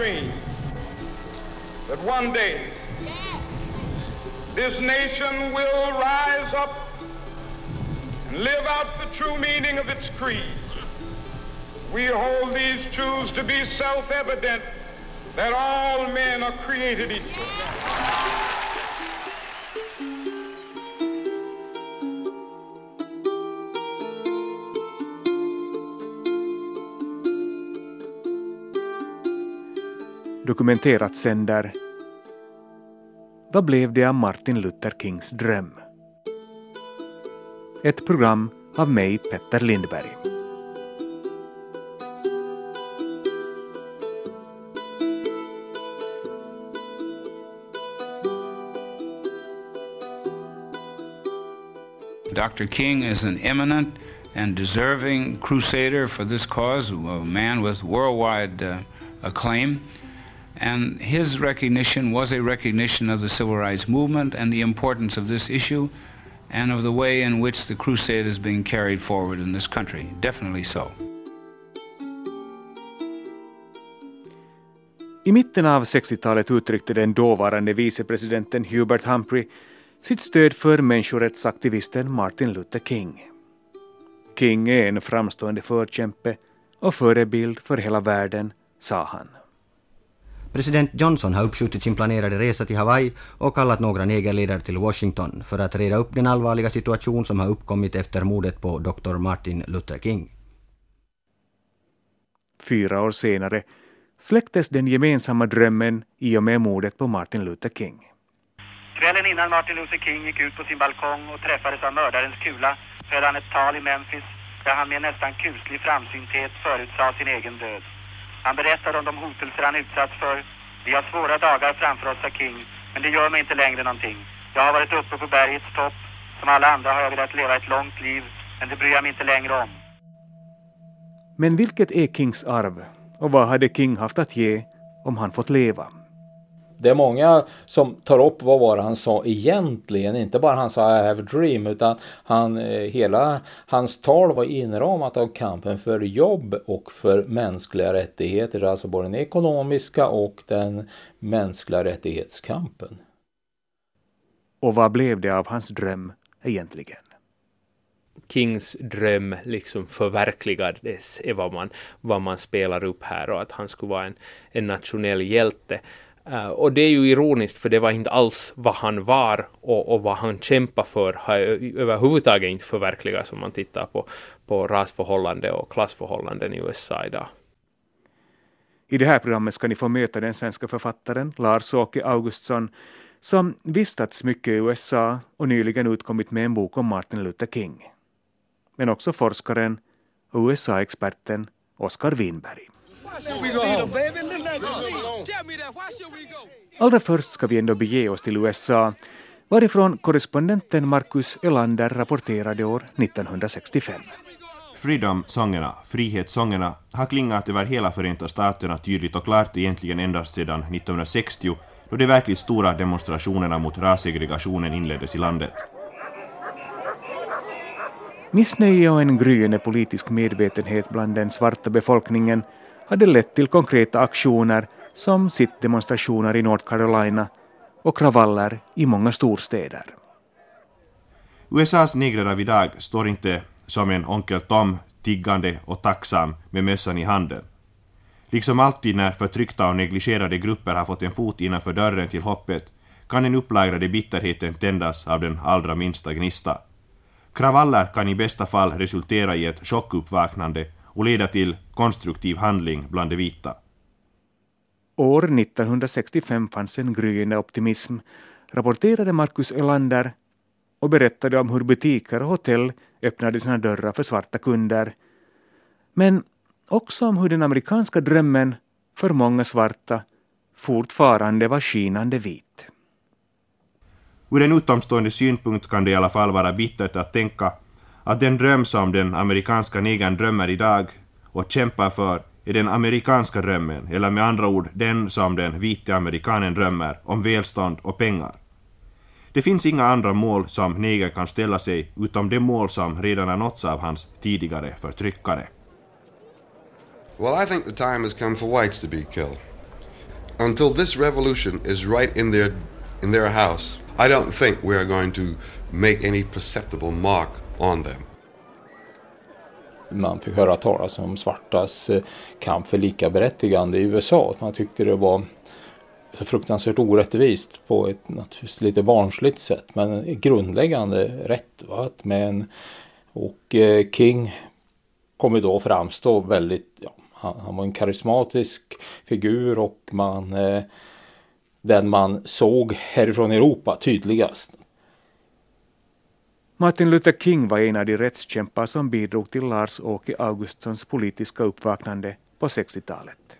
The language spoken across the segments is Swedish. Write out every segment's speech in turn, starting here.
dream that one day this nation will rise up and live out the true meaning of its creed. We hold these truths to be self-evident that all men are created equal. Dokumenterat sänder Vad blev det av Martin Luther Kings dröm? Ett program av mig, Petter Lindberg. Dr. King is an eminent and deserving crusader for this cause, a man with worldwide uh, acclaim. And his recognition was a recognition of the civil rights movement and the importance of this issue and of the way in which the crusade is being carried forward in this country. Definitely so. I mitten av 60-talet uttryckte den dåvarande vicepresidenten Hubert Humphrey sitt stöd för människorättsaktivisten Martin Luther King. King är en framstående förkämpe och förebild för hela världen, sa han. President Johnson har uppskjutit sin planerade resa till Hawaii och kallat några negerledare till Washington för att reda upp den allvarliga situation som har uppkommit efter mordet på Dr. Martin Luther King. Fyra år senare släcktes den gemensamma drömmen i och med mordet på Martin Luther King. Kvällen innan Martin Luther King gick ut på sin balkong och träffades av mördarens kula höll han ett tal i Memphis där han med nästan kuslig framsynthet förutsade sin egen död. Han berättar om de hotelser han utsatts för. Vi har svåra dagar framför oss, sa King, men det gör mig inte längre någonting. Jag har varit uppe på bergets topp. Som alla andra har jag velat leva ett långt liv, men det bryr jag mig inte längre om. Men vilket är Kings arv? Och vad hade King haft att ge om han fått leva? Det är många som tar upp vad var det han sa egentligen, inte bara han sa I have a dream, utan han, eh, hela hans tal var inramat av kampen för jobb och för mänskliga rättigheter, alltså både den ekonomiska och den mänskliga rättighetskampen. Och vad blev det av hans dröm egentligen? Kings dröm liksom förverkligades är vad man, vad man spelar upp här och att han skulle vara en, en nationell hjälte. Uh, och det är ju ironiskt för det var inte alls vad han var och, och vad han kämpade för har överhuvudtaget inte förverkligats om man tittar på, på rasförhållande och klassförhållanden i USA idag. I det här programmet ska ni få möta den svenska författaren Lars-Åke Augustsson som vistats mycket i USA och nyligen utkommit med en bok om Martin Luther King. Men också forskaren och USA-experten Oskar Winberg. Allra först ska vi ändå bege oss till USA varifrån korrespondenten Marcus Elander rapporterade år 1965. Freedom-sångerna, frihetssångerna, har klingat över hela Förenta Staterna tydligt och klart egentligen endast sedan 1960 då de verkligt stora demonstrationerna mot rassegregationen inleddes i landet. Missnöje och en gryende politisk medvetenhet bland den svarta befolkningen hade lett till konkreta aktioner som sittdemonstrationer i North Carolina och kravaller i många storstäder. USAs negrer av idag står inte som en onkel Tom tiggande och tacksam med mössan i handen. Liksom alltid när förtryckta och negligerade grupper har fått en fot innanför dörren till hoppet kan den upplagrade bitterheten tändas av den allra minsta gnista. Kravaller kan i bästa fall resultera i ett chockuppvaknande och leda till konstruktiv handling bland de vita. År 1965 fanns en gryende optimism, rapporterade Marcus Elander och berättade om hur butiker och hotell öppnade sina dörrar för svarta kunder. Men också om hur den amerikanska drömmen för många svarta fortfarande var skinande vit. Ur en utomstående synpunkt kan det i alla fall vara bittert att tänka att den dröm som den amerikanska negern drömmer idag och kämpar för är den amerikanska drömmen, eller med andra ord den som den vite amerikanen drömmer om välstånd och pengar. Det finns inga andra mål som negern kan ställa sig utom de mål som redan har nåtts av hans tidigare förtryckare. Well, I think the time has come for whites to be killed. until this revolution is right in their in their house, I don't think we are going to make any perceptible mark on them. Man fick höra talas om svartas eh, kamp för likaberättigande i USA. Man tyckte det var så fruktansvärt orättvist på ett naturligtvis lite barnsligt sätt men grundläggande rätt. Va? Men, och eh, King ju då framstå väldigt, ja, han, han, var en karismatisk figur och man eh, den man såg härifrån Europa tydligast. Martin Luther King var en av de rättskämpar som bidrog till Lars-Åke Augustssons politiska uppvaknande på 60-talet.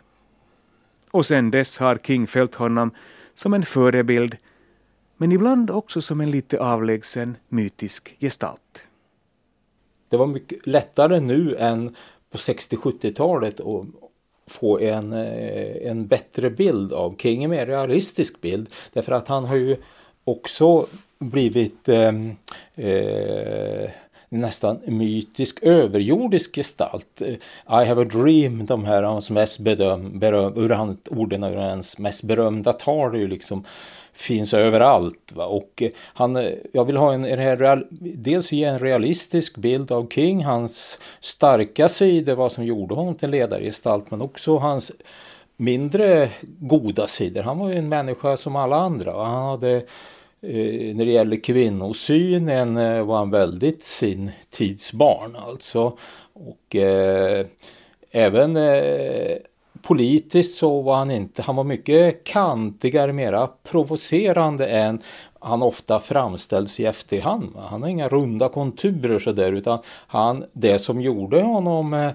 Och sedan dess har King följt honom som en förebild, men ibland också som en lite avlägsen mytisk gestalt. Det var mycket lättare nu än på 60-70-talet att få en, eh, en bättre bild av King, en mer realistisk bild. Därför att han har ju också blivit eh, eh, nästan mytisk överjordisk gestalt. I have a dream, de här hans mest bedöm, beröm, ur hans, orden ur hans mest berömda tal ju liksom finns överallt. Va? Och eh, han, eh, jag vill ha en, en dels ge en realistisk bild av King, hans starka sidor, vad som gjorde honom till ledargestalt, men också hans mindre goda sidor. Han var ju en människa som alla andra. Han hade Eh, när det gäller kvinnosynen eh, var han väldigt sin tids barn alltså. Och eh, även eh, politiskt så var han inte, han var mycket kantigare, mera provocerande än han ofta framställs i efterhand. Han har inga runda konturer sådär utan han, det som gjorde honom eh,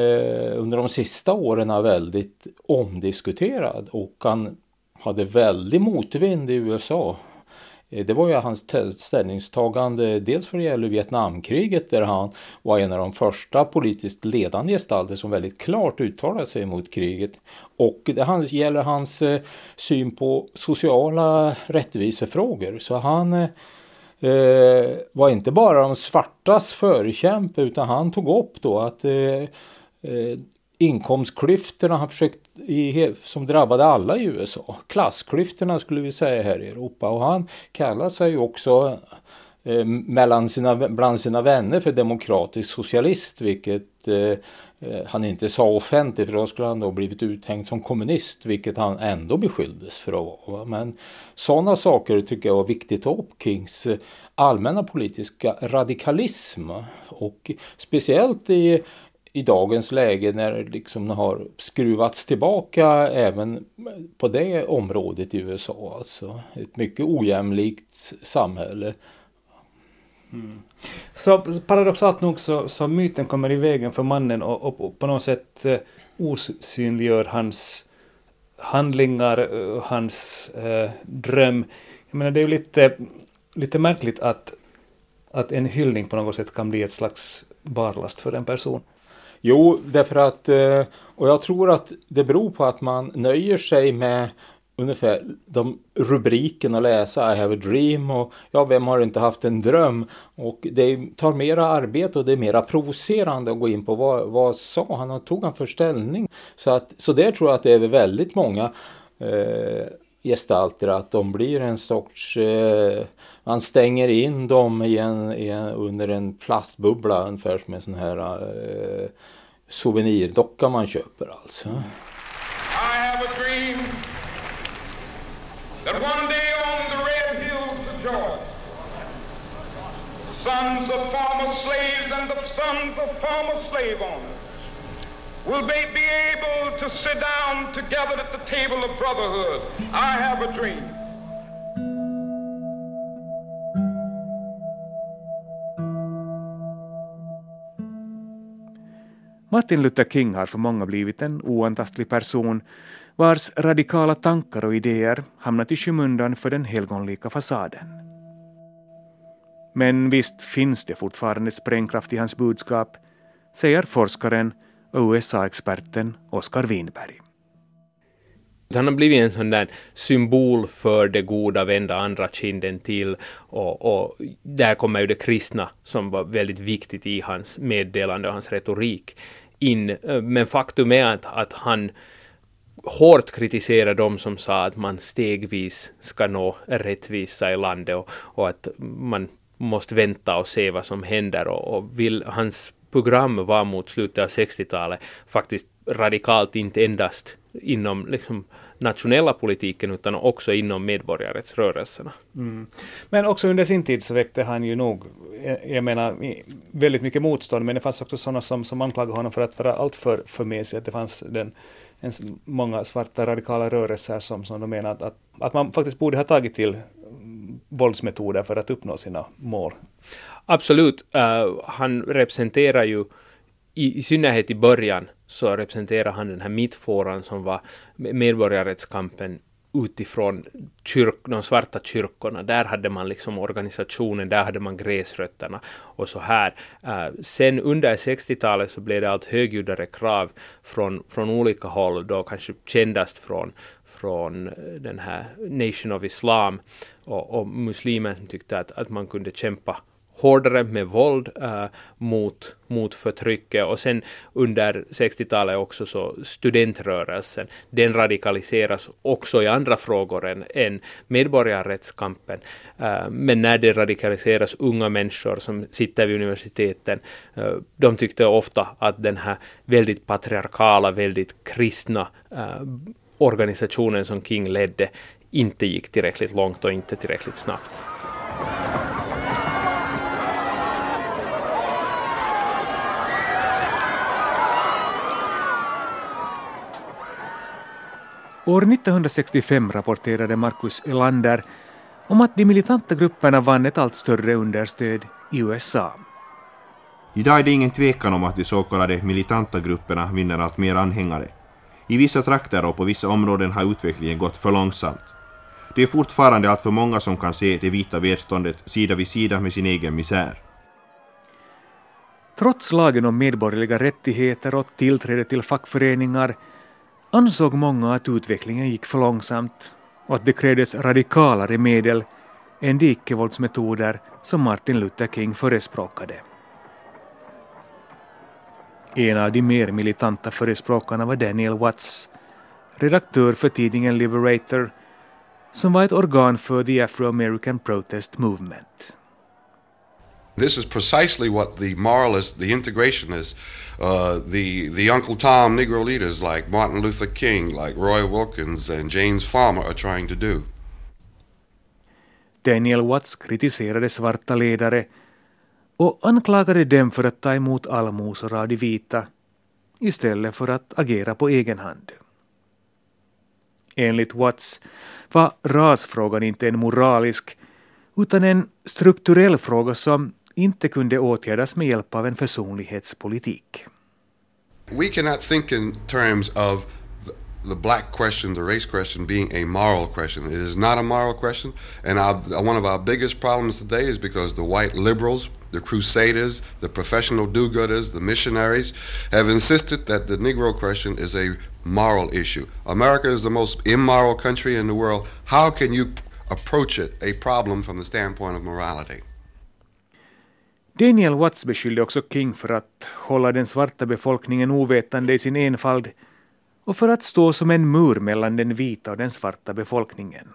eh, under de sista åren är väldigt omdiskuterad och han hade väldigt motvind i USA Eh, det var ju hans ställningstagande dels för det gäller Vietnamkriget där han var en av de första politiskt ledande gestalter som väldigt klart uttalade sig mot kriget. Och det gäller hans eh, syn på sociala rättvisefrågor. Så han eh, eh var inte bara de svartas förkämpe utan han tog upp då att eh, eh inkomstklyftorna han försökt i, som drabbade alla i USA. Klassklyftorna skulle vi säga här i Europa och han kallar sig också eh, mellan sina, bland sina vänner för demokratisk socialist vilket eh, eh, han inte sa offentligt för då skulle han då blivit uthängd som kommunist vilket han ändå beskylldes för att vara. Men sådana saker tycker jag var viktigt att ta upp Kings eh, allmänna politiska radikalism och speciellt i i dagens läge när liksom har skruvats tillbaka även på det området i USA. Alltså ett mycket ojämlikt samhälle. Mm. Så paradoxalt nog så, så myten kommer i vägen för mannen och, och, och på något sätt eh, osynliggör hans handlingar, eh, hans eh, dröm. Jag menar det är ju lite, lite märkligt att, att en hyllning på något sätt kan bli ett slags barlast för en person. Jo, därför att, eh, och jag tror att det beror på att man nöjer sig med ungefär de rubrikerna läsa I have a dream och ja, vem har inte haft en dröm? Och det tar mera arbete och det är mera provocerande att gå in på vad, vad sa han och tog han för ställning? Så, att, så där tror jag att det är väldigt många eh, gestalter att de blir en sorts, eh, man stänger in dem i en, i en, under en plastbubbla ungefär som en sån här eh, souvenirdocka man köper alltså. I have a dream that one day on the red hills of Georgia sons of former slaves and the sons of former slave owners will they be able to sit down together at the table of brotherhood. I have a dream. Martin Luther King har för många blivit en oantastlig person vars radikala tankar och idéer hamnat i skymundan för den helgonlika fasaden. Men visst finns det fortfarande sprängkraft i hans budskap, säger forskaren och USA-experten Oskar Winberg. Han har blivit en sån där symbol för det goda, vända andra kinden till och, och där kommer ju det kristna som var väldigt viktigt i hans meddelande och hans retorik in. Men faktum är att, att han hårt kritiserar de som sa att man stegvis ska nå rättvisa i landet och, och att man måste vänta och se vad som händer och, och vill, hans program var mot slutet av 60-talet faktiskt radikalt inte endast inom liksom, nationella politiken utan också inom medborgarrättsrörelserna. Mm. Men också under sin tid så väckte han ju nog, eh, jag menar, väldigt mycket motstånd, men det fanns också sådana som, som anklagade honom för att vara alltför för mesig, att det fanns den, en, många svarta radikala rörelser som, som de menar att, att, att man faktiskt borde ha tagit till våldsmetoder för att uppnå sina mål. Absolut, uh, han representerar ju i, i synnerhet i början så representerar han den här mittfåran som var medborgarrättskampen utifrån kyrk, de svarta kyrkorna. Där hade man liksom organisationen, där hade man gräsrötterna och så här. Uh, sen under 60-talet så blev det allt högljuddare krav från, från olika håll, då kanske kändast från, från eh, den här Nation of Islam och, och muslimer som tyckte att, att man kunde kämpa hårdare med våld äh, mot, mot förtrycket och sen under 60-talet också så studentrörelsen, den radikaliseras också i andra frågor än, än medborgarrättskampen. Äh, men när det radikaliseras unga människor som sitter vid universiteten, äh, de tyckte ofta att den här väldigt patriarkala, väldigt kristna organisationen som King ledde inte gick tillräckligt långt och inte tillräckligt snabbt. År 1965 rapporterade Marcus Elander om att de militanta grupperna vann ett allt större understöd i USA. Idag är det ingen tvekan om att de så kallade militanta grupperna vinner allt mer anhängare. I vissa trakter och på vissa områden har utvecklingen gått för långsamt. Det är fortfarande allt för många som kan se det vita välståndet sida vid sida med sin egen misär. Trots lagen om medborgerliga rättigheter och tillträde till fackföreningar ansåg många att utvecklingen gick för långsamt och att det krävdes radikalare medel än de icke-våldsmetoder som Martin Luther King förespråkade. En av de mer militanta förespråkarna var Daniel Watts, redaktör för tidningen Liberator, som var ett organ för the Afro-American Protest Movement. This is precisely what the moralist, the integrationists, uh, the the Uncle Tom Negro leaders like Martin Luther King, like Roy Wilkins and James Farmer are trying to do. Daniel Watts kritiserade svarta ledare och anklagade dem för att ta emot allmosor av de vita istället för att agera på egen hand. Enligt Watts var rasfrågan inte en moralisk utan en strukturell fråga som inte kunde åtgärdas med hjälp av en försonlighetspolitik. We cannot think in terms of the black question, the race question, being a moral question. It is not a moral question. And our, one of our biggest problems today is because the white liberals, the crusaders, the professional do gooders, the missionaries have insisted that the Negro question is a moral issue. America is the most immoral country in the world. How can you approach it, a problem, from the standpoint of morality? Daniel Watts beskyllde också King för att hålla den svarta befolkningen ovetande i sin enfald och för att stå som en mur mellan den vita och den svarta befolkningen.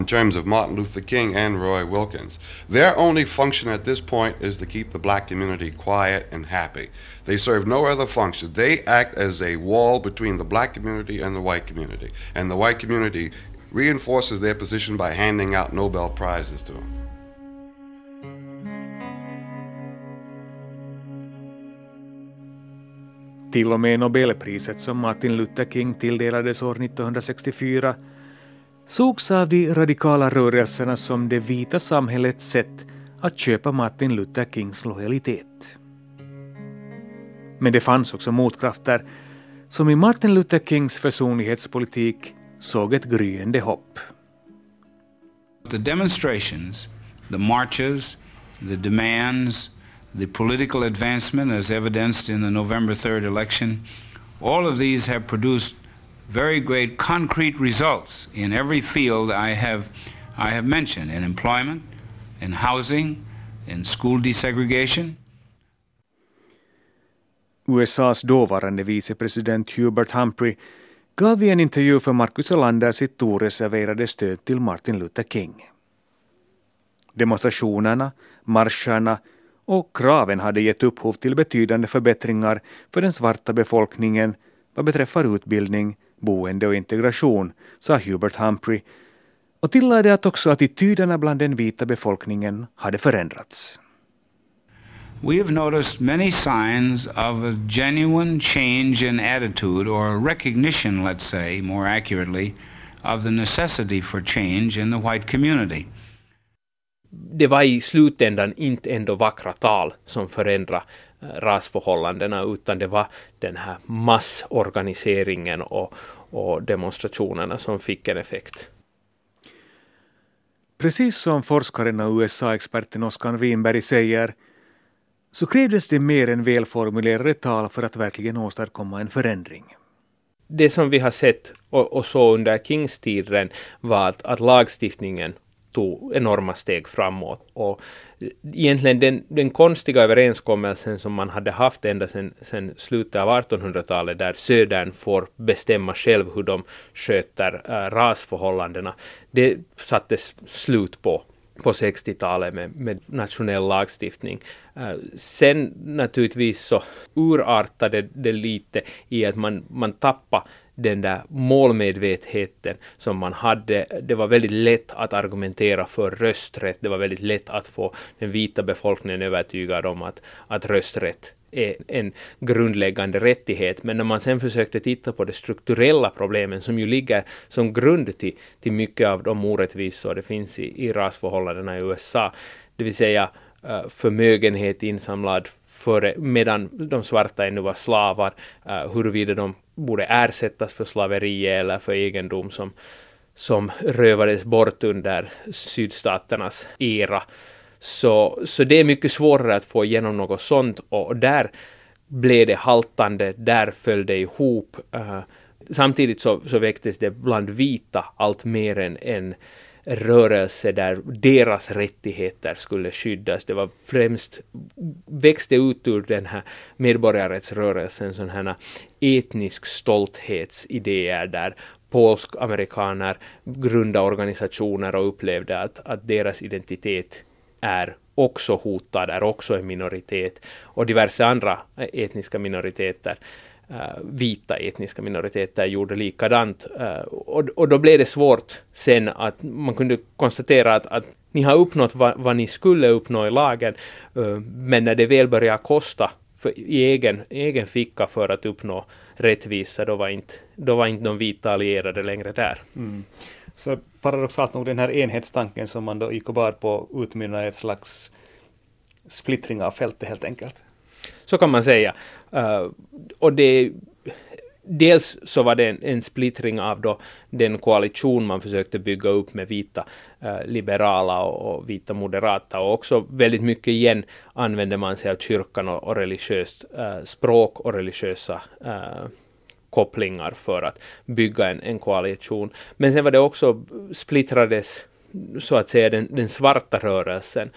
In terms of Martin Luther King and Roy Wilkins, their only function at this point is to keep the black community quiet and happy. They serve no other function. They act as a wall between the black community and the white community. And the white community reinforces their position by handing out Nobel Prizes to them. Till och med Nobelpriset som Martin Luther King tilldelades år 1964 sågs av de radikala rörelserna som det vita samhällets sätt att köpa Martin Luther Kings lojalitet. Men det fanns också motkrafter som i Martin Luther Kings försonlighetspolitik såg ett gryende hopp. The demonstrations, the marches, the demands, the political advancement as evidenced in the November 3rd election, all of these have produced very great concrete results in every field I have, I have mentioned in employment, in housing, in school desegregation. USAs dåvarande vicepresident Hubert Humphrey gav i en intervju för Marcus Olander sitt oreserverade stöd till Martin Luther King. Demonstrationerna, marscherna och kraven hade gett upphov till betydande förbättringar för den svarta befolkningen vad beträffar utbildning, boende och integration, sa Hubert Humphrey och tillade att också attityderna bland den vita befolkningen hade förändrats. We have noticed many signs of a genuine change in attitude or recognition, let's say, more accurately, of the necessity for change in the white community. Det var i slutändan inte ändå vackra tal som förändrade rasförhållandena utan det var den här massorganiseringen och, och demonstrationerna som fick en effekt. Precis som forskaren och USA-experten Oskar Winberg säger så krävdes det mer än välformulerade tal för att verkligen åstadkomma en förändring. Det som vi har sett och, och så under Kings tiden var att, att lagstiftningen tog enorma steg framåt. Och egentligen den, den konstiga överenskommelsen som man hade haft ända sedan, slutet av 1800-talet där södern får bestämma själv hur de sköter äh, rasförhållandena, det sattes slut på på 60-talet med, med nationell lagstiftning. Eh, sen naturligtvis så urartade det lite i att man, man tappade den där målmedvetenheten som man hade. Det var väldigt lätt att argumentera för rösträtt. Det var väldigt lätt att få den vita befolkningen övertygad om att, att rösträtt är en grundläggande rättighet. Men när man sen försökte titta på de strukturella problemen som ju ligger som grund till, till mycket av de orättvisor det finns i, i rasförhållandena i USA, det vill säga uh, förmögenhet insamlad före, medan de svarta ännu var slavar, uh, huruvida de borde ersättas för slaveri eller för egendom som, som rövades bort under sydstaternas era. Så, så det är mycket svårare att få igenom något sånt och där blev det haltande, där föll det ihop. Uh, samtidigt så, så väcktes det bland vita allt mer än än rörelse där deras rättigheter skulle skyddas. Det var främst, växte ut ur den här medborgarrättsrörelsen sådana här etnisk stolthetsidéer där polsk-amerikaner grundade organisationer och upplevde att, att deras identitet är också hotad, är också en minoritet och diverse andra etniska minoriteter uh, Eh, vita etniska minoriteter gjorde likadant. Uh, och, och då blev det svårt sen att man kunde konstatera att, att ni har uppnått vad, vad ni skulle uppnå i lagen, uh, men när det väl börjar kosta för, i egen, egen ficka för att uppnå rättvisa, då var inte, då var inte de vita allierade längre där. Mm. Så paradoxalt nog den här enhetstanken som man då gick och bar på utmynnar i ett slags splittring av fältet helt enkelt. Så kan man säga. Uh, och det Dels så var det en, en, splittring av då den koalition man försökte bygga upp med vita uh, liberala och, och, vita moderata och också väldigt mycket igen använde man sig av kyrkan och, och religiöst uh, språk och religiösa kopplingar för att bygga en, en koalition. Men sen var det också splittrades så att säga den, den svarta rörelsen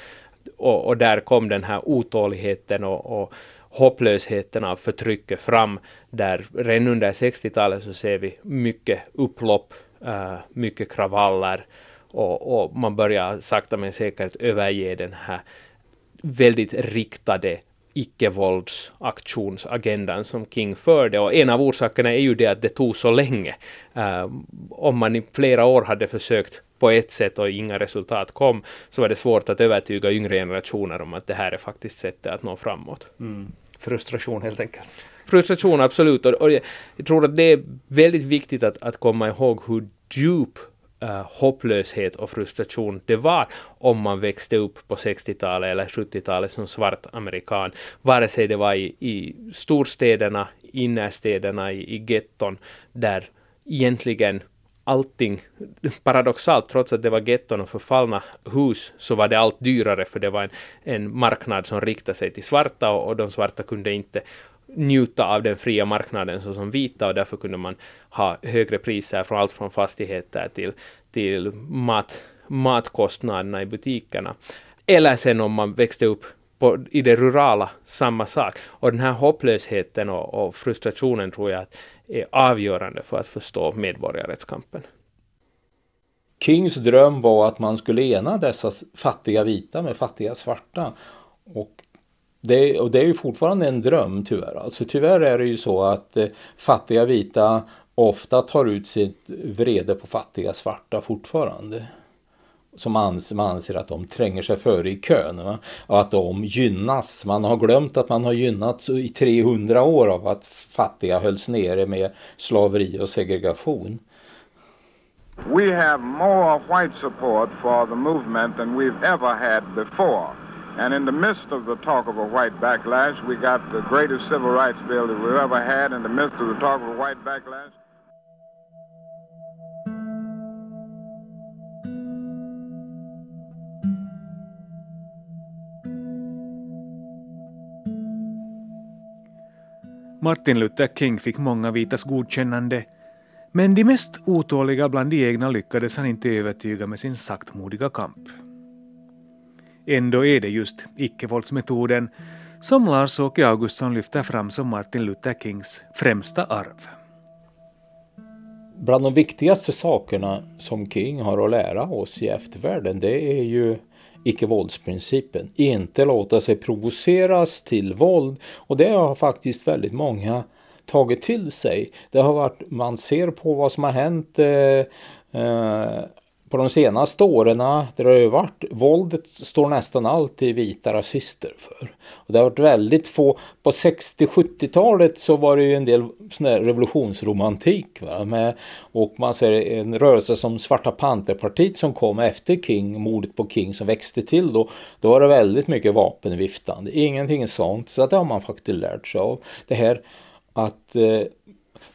och, och, där kom den här otåligheten och, och hopplösheten av förtrycket fram, där redan under 60-talet så ser vi mycket upplopp, uh, mycket kravaller och, och, man börjar sakta men säkert överge den här väldigt riktade icke-våldsaktionsagendan som King förde och en av orsakerna är ju det att det tog så länge. Uh, om man i flera år hade försökt på ett sätt och inga resultat kom, så var det svårt att övertyga yngre generationer om att det här är faktiskt sättet att nå framåt. Mm. Frustration helt enkelt. Frustration, absolut. Och, och jag tror att det är väldigt viktigt att, att komma ihåg hur djup uh, hopplöshet och frustration det var om man växte upp på 60-talet eller 70-talet som svart amerikan. Vare sig det var i, i storstäderna, innerstäderna, i, i getton, där egentligen allting, paradoxalt, trots att det var getton och förfallna hus, så var det allt dyrare för det var en, en marknad som riktade sig till svarta och, och de svarta kunde inte njuta av den fria marknaden såsom vita och därför kunde man ha högre priser från allt från fastigheter till, till mat, matkostnaderna i butikerna. Eller sen om man växte upp på, i det rurala samma sak. Och den här hopplösheten och, och frustrationen tror jag är avgörande för att förstå medborgarrättskampen. Kings dröm var att man skulle ena dessa fattiga vita med fattiga svarta. Och det, och det är ju fortfarande en dröm tyvärr. Alltså tyvärr är det ju så att eh, fattiga vita ofta tar ut sitt vrede på fattiga svarta fortfarande. Som anser, man anser att de tränger sig före i kön va? och att de gynnas. Man har glömt att man har gynnats i 300 år av att fattiga hölls nere med slaveri och segregation. We have more white support for the movement than we've ever had before. And in the midst of the talk of a white backlash, we got the greatest civil rights bill that we've ever had in the midst of the talk of a white backlash. Martin Luther King fick många vitas godkännande, men de mest otåliga bland de egna lyckades han inte övertyga med sin saktmodiga kamp. Ändå är det just icke-våldsmetoden som Lars-Åke Augustsson lyfter fram som Martin Luther Kings främsta arv. Bland de viktigaste sakerna som King har att lära oss i eftervärlden det är ju icke-våldsprincipen. Inte låta sig provoceras till våld och det har faktiskt väldigt många tagit till sig. Det har varit, man ser på vad som har hänt eh, eh, på de senaste åren där det har varit, våldet står nästan alltid vita rasister för. Och det har varit väldigt få, på 60-70-talet så var det ju en del sån revolutionsromantik. Va? Med, och man ser en rörelse som Svarta Panterpartiet som kom efter King, mordet på King som växte till då. Då var det väldigt mycket vapenviftande, ingenting sånt. Så det har man faktiskt lärt sig av. Det här att eh,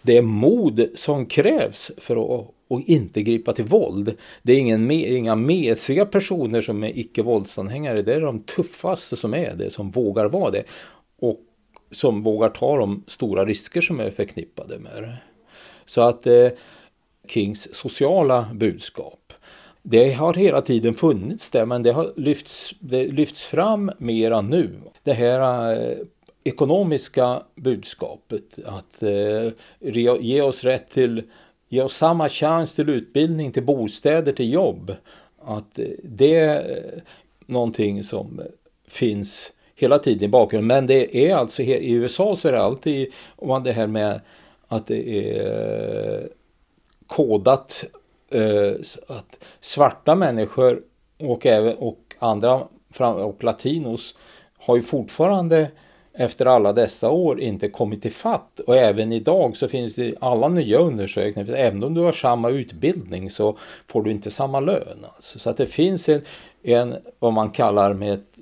det är mod som krävs för att och inte gripa till våld. Det är ingen, inga mesiga personer som är icke-våldsanhängare. Det är de tuffaste som är det, som vågar vara det. Och som vågar ta de stora risker som är förknippade med det. Så att eh, Kings sociala budskap det har hela tiden funnits där men det har lyfts, det lyfts fram mera nu. Det här eh, ekonomiska budskapet att eh, ge oss rätt till ge oss samma chans till utbildning, till bostäder, till jobb. Att det är någonting som finns hela tiden i bakgrunden. Men det är alltså i USA så är det alltid om det här med att det är kodat eh, att svarta människor och även och andra och latinos har ju fortfarande efter alla dessa år inte kommit till fatt. Och även idag så finns det alla nya undersökningar. Även om du har samma utbildning så får du inte samma lön. Alltså. Så att det finns en, en vad man kallar med ett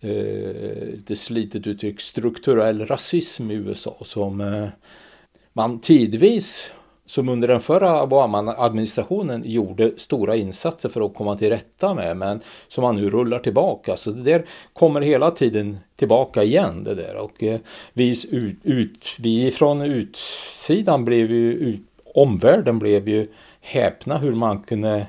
eh, lite slitet uttryck strukturell rasism i USA som eh, man tidvis som under den förra Obama-administrationen gjorde stora insatser för att komma till rätta med men som man nu rullar tillbaka. Så det där kommer hela tiden tillbaka igen det där och eh, vi, ut, ut, vi från utsidan blev ju, ut, omvärlden blev ju häpna hur man kunde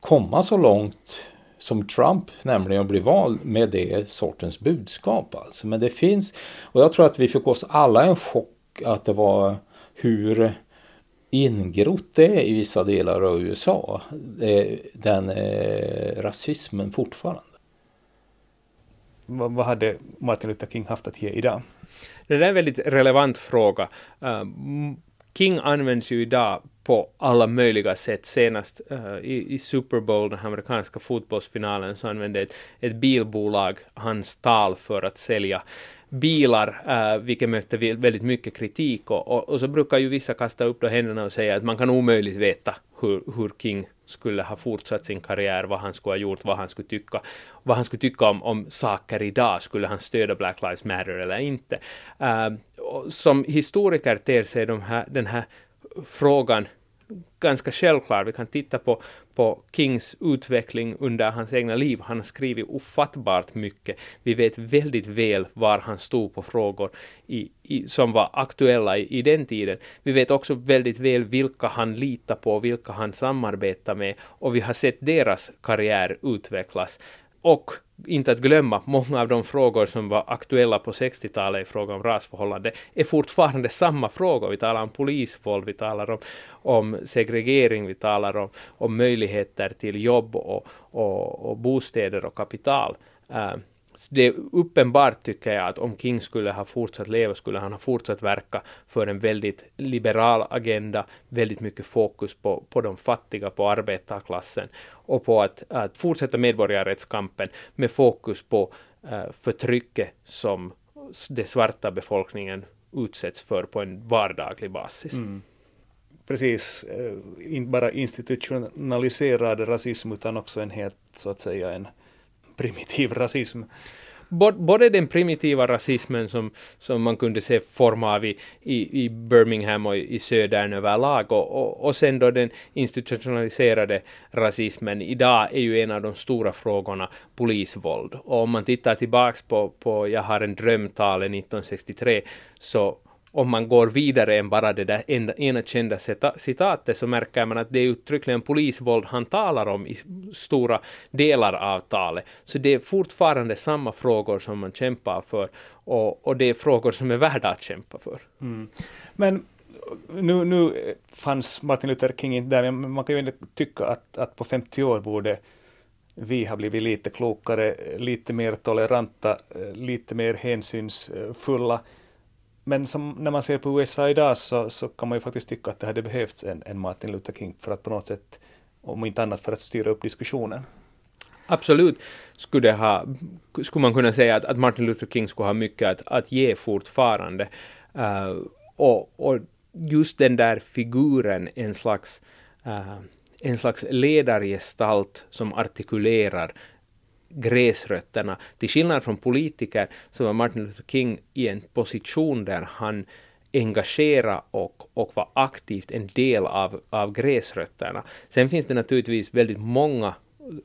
komma så långt som Trump nämligen att bli vald med det sortens budskap alltså. Men det finns och jag tror att vi fick oss alla en chock att det var hur ingrott det i vissa delar av USA. Den eh, rasismen fortfarande. Vad hade Martin Luther King haft att ge idag? Det är en väldigt relevant fråga. Uh, King används ju idag på alla möjliga sätt. Senast uh, i, i, Super Bowl, den amerikanska fotbollsfinalen, så använde ett, ett bilbolag hans tal för att sälja bilar, uh, vilket mötte väldigt mycket kritik och, och, och, så brukar ju vissa kasta upp då händerna och säga att man kan omöjligt veta hur, hur King skulle ha fortsatt sin karriär, vad han skulle ha gjort, vad han skulle tycka, vad han skulle tycka om, om saker idag, skulle han stödja Black Lives Matter eller inte. Uh, som historiker ter sig de här, den här frågan ganska självklar. Vi kan titta på, på Kings utveckling under hans egna liv. Han har skrivit ofattbart mycket. Vi vet väldigt väl var han stod på frågor i, i, som var aktuella i, i, den tiden. Vi vet också väldigt väl vilka han litar på, vilka han samarbetar med och vi har sett deras karriär utvecklas och inte att glömma, många av de frågor som var aktuella på 60-talet i fråga om rasförhållande är fortfarande samma frågor. Vi talar om polisvåld, vi talar om, om segregering, vi talar om, om möjligheter till jobb och, och, och bostäder och kapital. Uh, det är uppenbart tycker jag att om King skulle ha fortsatt leva skulle han ha fortsatt verka för en väldigt liberal agenda, väldigt mycket fokus på, på de fattiga, på arbetarklassen och på att, att fortsätta medborgarrättskampen med fokus på uh, förtrycket som den svarta befolkningen utsätts för på en vardaglig basis. Mm. Precis, eh, inte bara institutionaliserad rasism utan också en helt så att säga en primitiv rasism. Både den primitiva rasismen som, som man kunde se form av i, i, i Birmingham och i södern överlag och, och, och sen då den institutionaliserade rasismen. Idag är ju en av de stora frågorna polisvåld. Och om man tittar tillbaks på, på Jag har en drömtalet 1963 så om man går vidare än bara det där ena, ena kända citatet så märker man att det är uttryckligen polisvåld han talar om i stora delar av talet. Så det är fortfarande samma frågor som man kämpar för och, och det är frågor som är värda att kämpa för. Mm. Men nu, nu fanns Martin Luther King inte där, men man kan ju tycka att, att på 50 år borde vi ha blivit lite klokare, lite mer toleranta, eh, lite mer hänsynsfulla men som, när man ser på USA idag så, så kan man ju faktiskt tycka att det hade behövts en, en Martin Luther King för att på något sätt, om inte annat för att styra upp diskussionen. Absolut skulle, ha, skulle man kunna säga att, att Martin Luther King skulle ha mycket att, att ge fortfarande. Uh, och, och just den där figuren, en slags, uh, en slags ledargestalt som artikulerar gräsrötterna. Till skillnad från politiker så var Martin Luther King i en position där han engagera och, och vara aktivt en del av, av gräsrötterna. Sen finns det naturligtvis väldigt många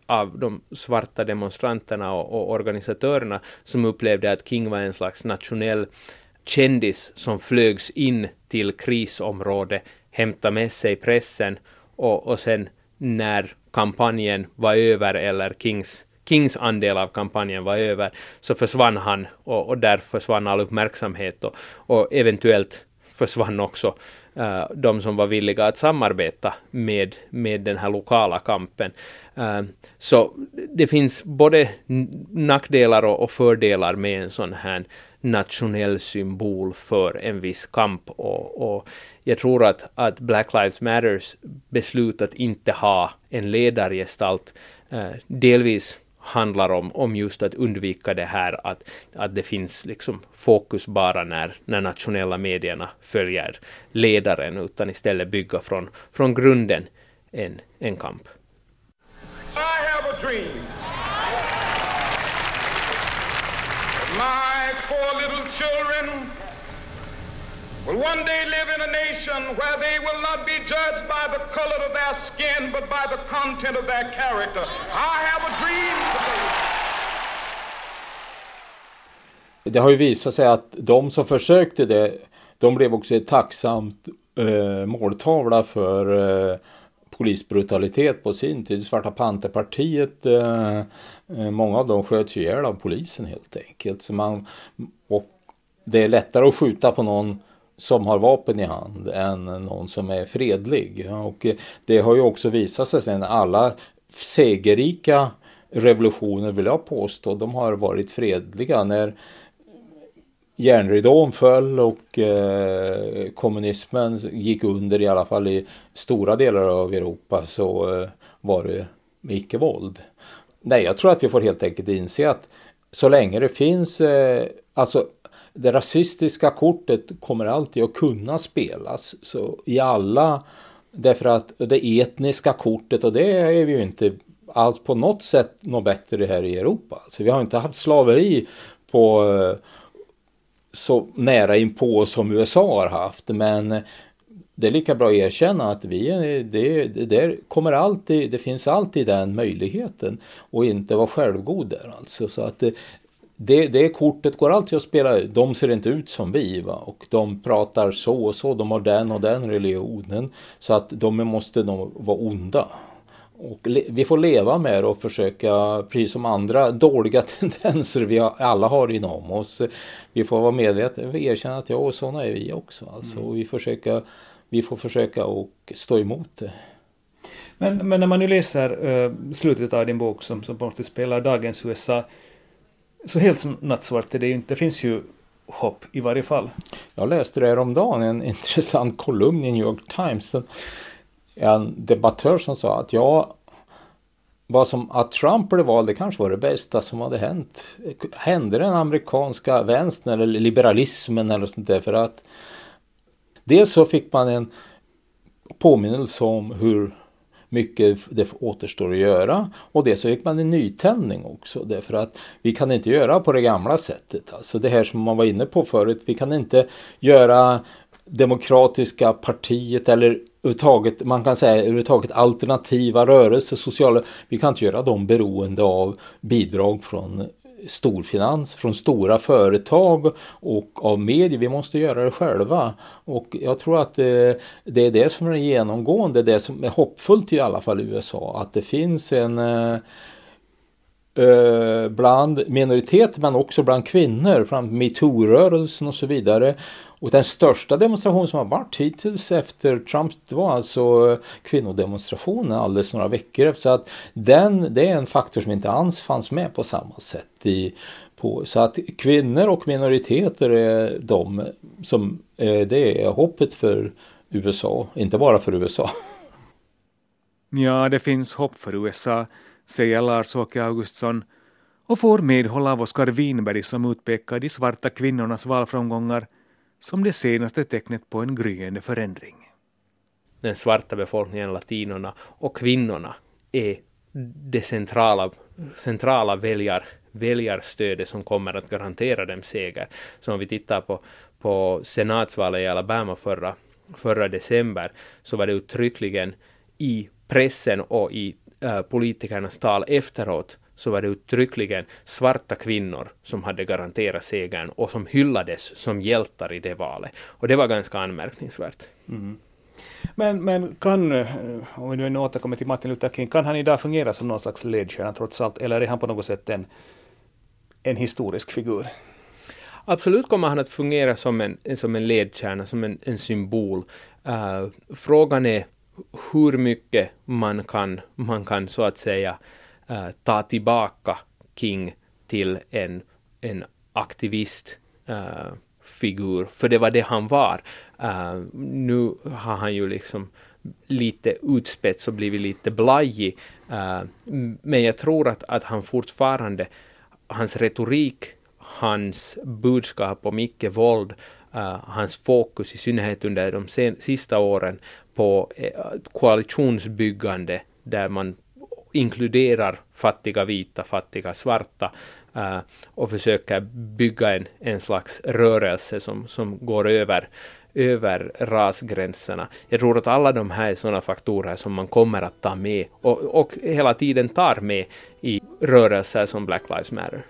av de svarta demonstranterna och, och, organisatörerna som upplevde att King var en slags nationell kändis som flögs in till krisområde, hämtade med sig pressen och, och sen när kampanjen var över eller Kings Kings andel av kampanjen var över, så försvann han och, och där försvann all uppmärksamhet och, och eventuellt försvann också uh, de som var villiga att samarbeta med, med den här lokala kampen. Uh, så det finns både nackdelar och, och, fördelar med en sån här nationell symbol för en viss kamp och, och jag tror att, att Black Lives Matters beslut att inte ha en ledargestalt uh, delvis handlar om, om just att undvika det här att, att det finns liksom fokus bara när, när nationella medierna följer ledaren utan istället bygga från, från grunden en, en kamp. I have a dream. My poor little children will one day live in a nation where they will not be judged by the color of their skin, but by the content of their character. I have a dream today. Det har ju visat sig att de som försökte det, de blev också ett tacksamt eh, måltavla för eh, polisbrutalitet på sin tid. Svarta Panterpartiet, eh, eh många av dem sköts ihjäl av polisen helt enkelt. Så man, och det är lättare att skjuta på någon som har vapen i hand än någon som är fredlig. Och det har ju också visat sig sen alla segerrika revolutioner vill jag påstå, de har varit fredliga. När järnridån föll och eh, kommunismen gick under i alla fall i stora delar av Europa så eh, var det med icke-våld. Nej, jag tror att vi får helt enkelt inse att så länge det finns, eh, alltså det rasistiska kortet kommer alltid att kunna spelas så i alla därför att det etniska kortet och det är vi ju inte alls på något sätt något bättre här i Europa. Alltså, vi har inte haft slaveri på eh, så nära inpå som USA har haft men det är lika bra att erkänna att vi, eh, det, det, kommer alltid, det finns alltid den möjligheten och inte vara självgod där alltså. Så att det, det kortet går alltid att spela De ser inte ut som vi va? och de pratar så och så. De har den och den religionen. Så att de måste nog vara onda. och vi får leva med det och försöka, precis som andra dåliga tendenser vi alla har inom oss. Vi får vara medvetna och erkänna att ja, och sådana är vi också. Alltså, mm. vi, försöka, vi får försöka och stå emot det. Men, men när man nu läser uh, slutet av din bok som, som på något spelar dagens USA, så helt nattsvart är det ju inte. Det finns ju hopp i varje fall. Jag läste det häromdagen, en intressant kolumn i New York Times. En debattör som sa att ja, vad som att Trump blev vald, det kanske var det bästa som hade hänt. Hände den amerikanska vänstern eller liberalismen eller sånt där för att dels så fick man en påminnelse om hur mycket det återstår att göra. Och det så fick man en nytändning också därför att vi kan inte göra på det gamla sättet. Alltså det här som man var inne på förut, vi kan inte göra demokratiska partiet eller överhuvudtaget, man kan säga överhuvudtaget alternativa rörelser, sociala, vi kan inte göra dem beroende av bidrag från storfinans, från stora företag och av medier. Vi måste göra det själva. Och jag tror att eh, det, är det som är genomgående, det som är hoppfullt i alla fall i USA, att det finns en eh, eh, bland minoriteter men också bland kvinnor, bland metoo-rörelsen och så vidare. Och den största demonstrationen som har varit hittills efter Trump det var alltså eh, kvinnodemonstrationen alldeles några veckor efter. Så att den, det är en faktor som inte alls fanns med på samma sätt. I, på, så att kvinnor och minoriteter är de som eh, det är hoppet för USA, inte bara för USA. Ja, det finns hopp för USA, säger Lars-Åke Augustsson och får medhåll av Oskar Winberg som utpekar de svarta kvinnornas valframgångar som det senaste tecknet på en gryende förändring. Den svarta befolkningen, latinorna och kvinnorna är det centrala, centrala väljar, väljarstödet som kommer att garantera dem seger. Så om vi tittar på, på senatsvalet i Alabama förra, förra december så var det uttryckligen i pressen och i äh, politikernas tal efteråt så var det uttryckligen svarta kvinnor som hade garanterat segern och som hyllades som hjältar i det valet. Och det var ganska anmärkningsvärt. Mm. Men, men kan, eh, om vi nu återkommer till Martin Luther King, kan han idag fungera som någon slags ledstjärna trots allt, eller är han på något sätt en, en historisk figur? Absolut kommer han att fungera som en, som en ledstjärna, som en, en symbol. Uh, frågan är hur mycket man kan, man kan så att säga Äh, ta tillbaka King till en, en aktivist uh, figur, för det var det han var. Uh, nu har han ju liksom lite utspets och blivit lite blajig, uh, men jag tror att, att han fortfarande, hans retorik, hans budskap om icke-våld, uh, hans fokus i synnerhet under de sen, sista åren på koalitionsbyggande där man inkluderar fattiga vita, fattiga svarta uh, och försöker bygga en, en slags rörelse som, som går över över rasgränserna. Jag tror att alla de här är sådana faktorer som man kommer att ta med och, och hela tiden tar med i rörelser som Black Lives Matter.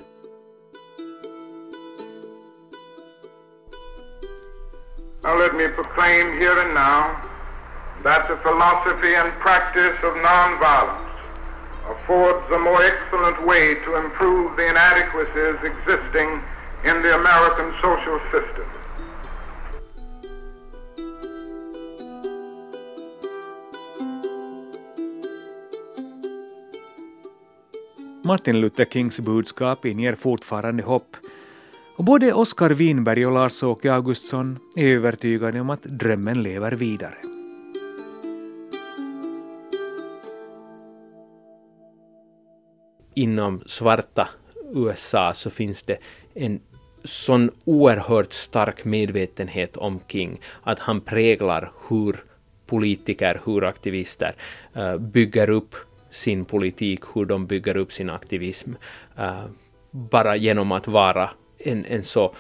Now let me proclaim here and now that the philosophy and practice of nonviolence affords a more excellent way to improve the inadequacies existing in the American social system. Martin Luther Kings budskap inger fortfarande hopp och både Oskar Winberg och Lars-Åke Augustsson är övertygade om att drömmen lever vidare. Inom svarta USA så finns det en sån oerhört stark medvetenhet om King, att han präglar hur politiker, hur aktivister uh, bygger upp sin politik, hur de bygger upp sin aktivism, uh, bara genom att vara en, en så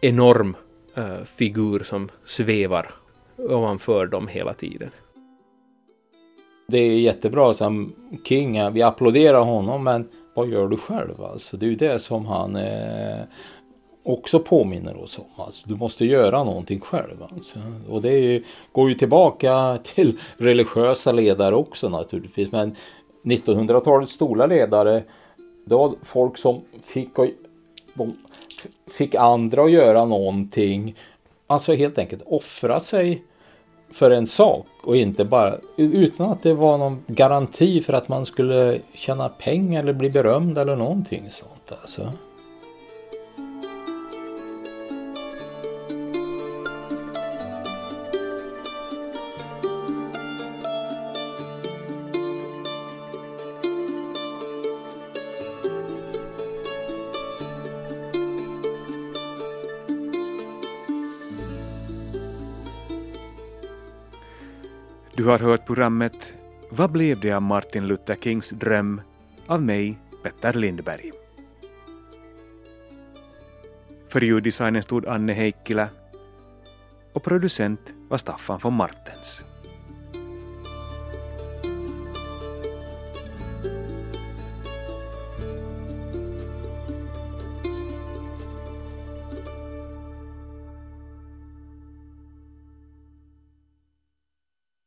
enorm uh, figur som svävar ovanför dem hela tiden. Det är jättebra som King, vi applåderar honom men vad gör du själv? Alltså, det är ju det som han eh, också påminner oss om. Alltså, du måste göra någonting själv. Alltså. Och det ju, går ju tillbaka till religiösa ledare också naturligtvis. Men 1900-talets stora ledare det var folk som fick, de fick andra att göra någonting. Alltså helt enkelt offra sig för en sak och inte bara utan att det var någon garanti för att man skulle tjäna pengar eller bli berömd eller någonting sånt. Alltså. Har hört programmet Vad blev det av Martin Luther Kings dröm av mig, Petter Lindberg. För ljuddesignen stod Anne Heikkilä och producent var Staffan von Martens.